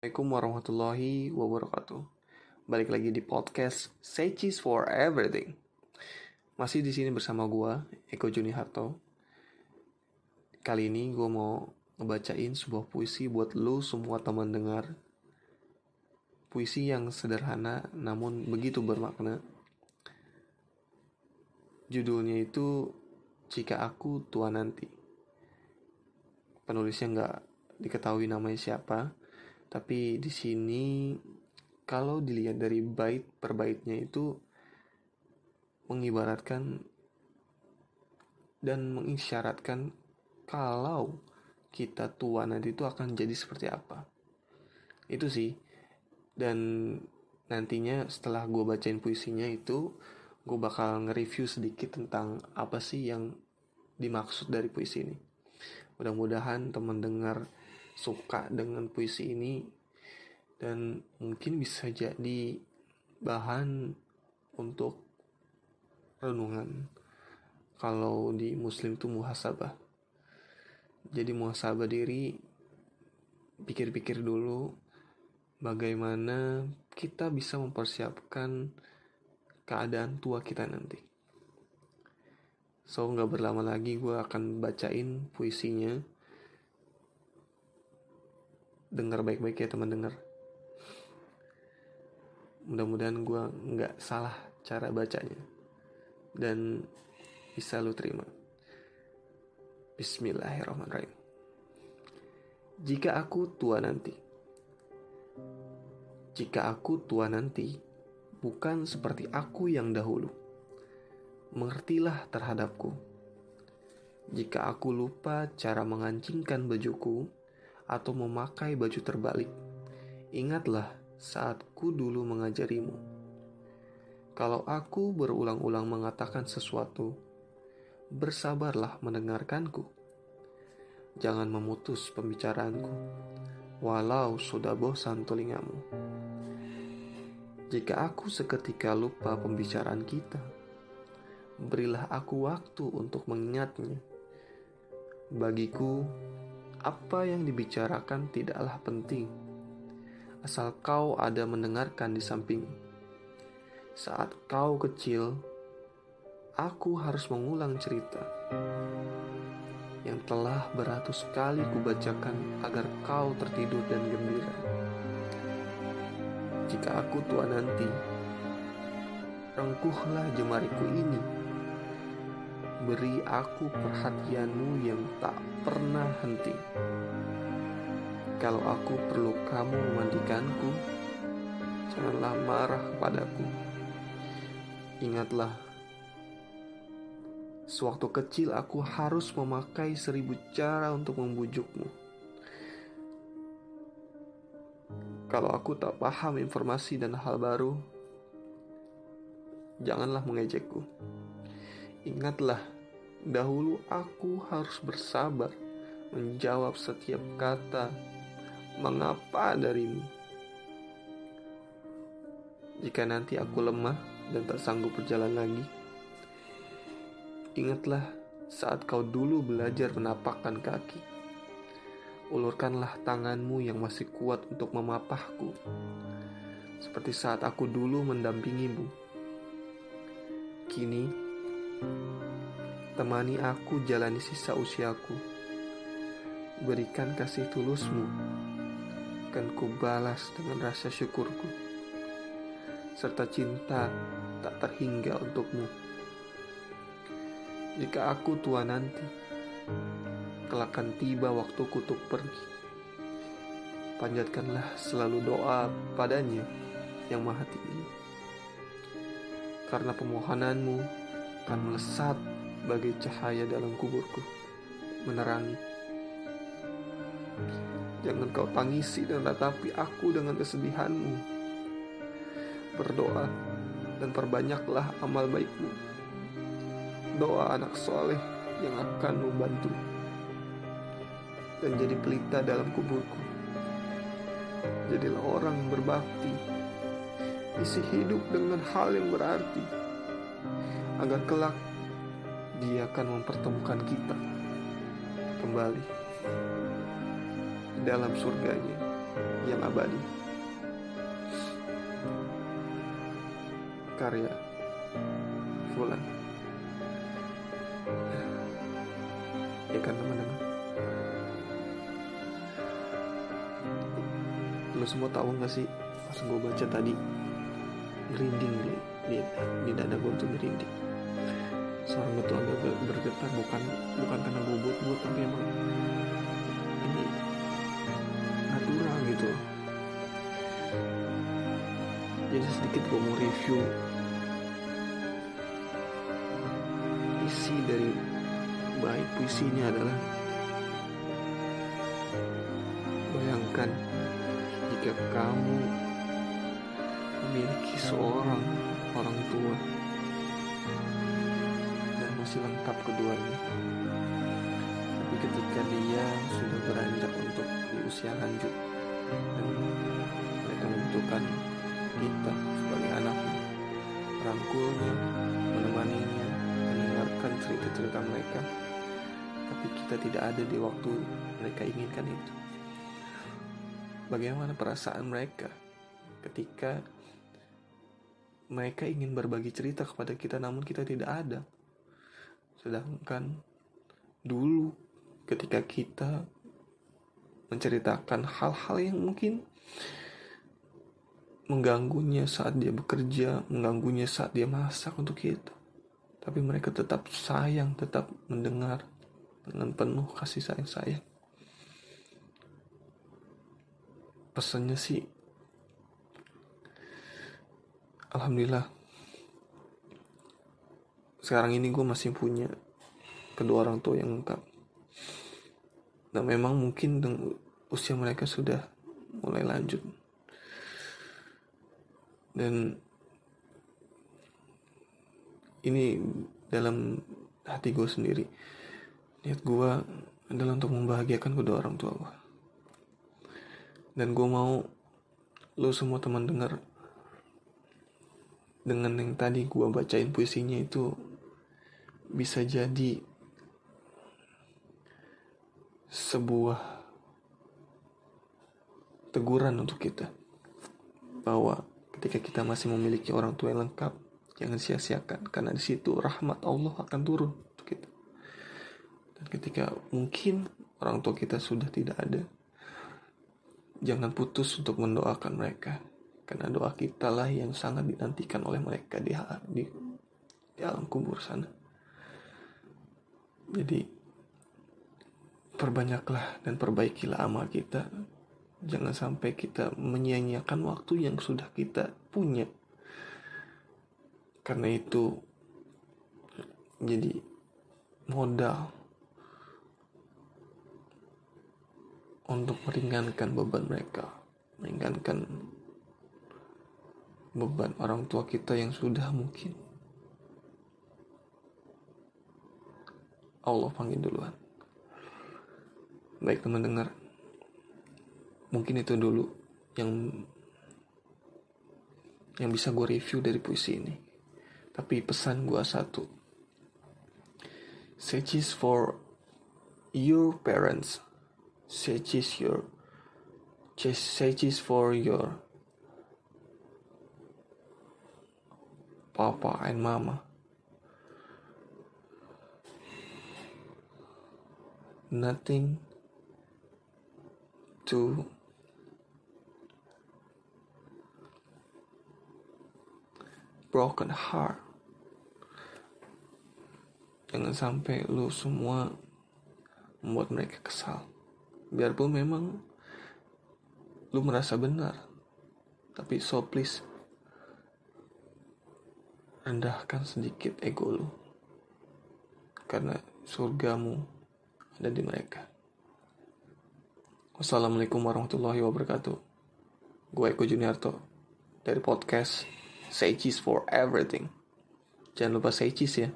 Assalamualaikum warahmatullahi wabarakatuh. Balik lagi di podcast Say for Everything. Masih di sini bersama gua Eko Juni Harto. Kali ini gue mau ngebacain sebuah puisi buat lu semua teman dengar. Puisi yang sederhana namun begitu bermakna. Judulnya itu Jika Aku Tua Nanti. Penulisnya nggak diketahui namanya siapa, tapi di sini kalau dilihat dari bait per baitnya itu mengibaratkan dan mengisyaratkan kalau kita tua nanti itu akan jadi seperti apa. Itu sih. Dan nantinya setelah gue bacain puisinya itu gue bakal nge-review sedikit tentang apa sih yang dimaksud dari puisi ini. Mudah-mudahan teman dengar suka dengan puisi ini dan mungkin bisa jadi bahan untuk renungan kalau di muslim itu muhasabah. Jadi muhasabah diri pikir-pikir dulu bagaimana kita bisa mempersiapkan keadaan tua kita nanti. So nggak berlama lagi gue akan bacain puisinya dengar baik-baik ya teman dengar. Mudah-mudahan gue nggak salah cara bacanya. Dan bisa lu terima. Bismillahirrahmanirrahim. Jika aku tua nanti jika aku tua nanti bukan seperti aku yang dahulu. Mengertilah terhadapku. Jika aku lupa cara mengancingkan bajuku atau memakai baju terbalik. Ingatlah saat ku dulu mengajarimu. Kalau aku berulang-ulang mengatakan sesuatu, bersabarlah mendengarkanku. Jangan memutus pembicaraanku, walau sudah bosan telingamu. Jika aku seketika lupa pembicaraan kita, berilah aku waktu untuk mengingatnya. Bagiku, apa yang dibicarakan tidaklah penting, asal kau ada mendengarkan di samping. Saat kau kecil, aku harus mengulang cerita yang telah beratus kali kubacakan agar kau tertidur dan gembira. Jika aku tua nanti, rengkuhlah jemariku ini beri aku perhatianmu yang tak pernah henti. Kalau aku perlu kamu memandikanku, janganlah marah kepadaku. Ingatlah, sewaktu kecil aku harus memakai seribu cara untuk membujukmu. Kalau aku tak paham informasi dan hal baru, janganlah mengejekku. Ingatlah, dahulu aku harus bersabar menjawab setiap kata mengapa darimu. Jika nanti aku lemah dan tak sanggup berjalan lagi, ingatlah saat kau dulu belajar menapakkan kaki. Ulurkanlah tanganmu yang masih kuat untuk memapahku, seperti saat aku dulu mendampingimu. Kini, Temani aku jalani sisa usiaku. Berikan kasih tulusmu, kan ku balas dengan rasa syukurku, serta cinta tak terhingga untukmu. Jika aku tua nanti, kelakan tiba waktuku untuk pergi. Panjatkanlah selalu doa padanya yang maha tinggi. Karena pemohonanmu akan melesat bagai cahaya dalam kuburku, menerangi. Jangan kau tangisi dan ratapi aku dengan kesedihanmu. Berdoa dan perbanyaklah amal baikmu. Doa anak soleh yang akan membantu dan jadi pelita dalam kuburku. Jadilah orang yang berbakti, isi hidup dengan hal yang berarti agar kelak dia akan mempertemukan kita kembali dalam surganya. yang abadi. Karya Fulan. Ya kan teman-teman. Lo semua tahu gak sih pas gue baca tadi merinding di, di, di dada gue tuh merinding seorang itu agak bergetar bukan bukan karena gue buat buat tapi emang ini natural gitu. Jadi sedikit gue mau review isi dari baik puisinya adalah bayangkan jika kamu memiliki seorang orang tua masih lengkap keduanya. Tapi ketika dia sudah beranjak untuk di usia lanjut dan mereka membutuhkan kita sebagai anaknya, merangkulnya, menemaninya, mendengarkan cerita-cerita mereka. Tapi kita tidak ada di waktu mereka inginkan itu. Bagaimana perasaan mereka ketika mereka ingin berbagi cerita kepada kita namun kita tidak ada. Sedangkan dulu ketika kita menceritakan hal-hal yang mungkin mengganggunya saat dia bekerja, mengganggunya saat dia masak untuk kita. Tapi mereka tetap sayang, tetap mendengar dengan penuh kasih sayang sayang. Pesannya sih alhamdulillah sekarang ini gue masih punya kedua orang tua yang lengkap. Dan memang mungkin usia mereka sudah mulai lanjut. Dan ini dalam hati gue sendiri niat gue adalah untuk membahagiakan kedua orang tua gue dan gue mau lo semua teman dengar dengan yang tadi gue bacain puisinya itu bisa jadi sebuah teguran untuk kita bahwa ketika kita masih memiliki orang tua yang lengkap jangan sia-siakan karena di situ rahmat Allah akan turun untuk kita dan ketika mungkin orang tua kita sudah tidak ada jangan putus untuk mendoakan mereka karena doa kita lah yang sangat dinantikan oleh mereka di, di, di alam kubur sana. Jadi perbanyaklah dan perbaikilah amal kita. Jangan sampai kita menyia-nyiakan waktu yang sudah kita punya. Karena itu jadi modal untuk meringankan beban mereka, meringankan beban orang tua kita yang sudah mungkin Allah panggil duluan. Baik teman dengar, mungkin itu dulu yang yang bisa gue review dari puisi ini. Tapi pesan gue satu. Searches for your parents. Searches your searches for your papa and mama. Nothing to broken heart. Jangan sampai lu semua membuat mereka kesal. Biarpun memang lu merasa benar. Tapi so please rendahkan sedikit ego lu. Karena surgamu ada di mereka. Wassalamualaikum warahmatullahi wabarakatuh. Gue Eko Juniarto dari podcast Say Cheese for Everything. Jangan lupa say cheese ya.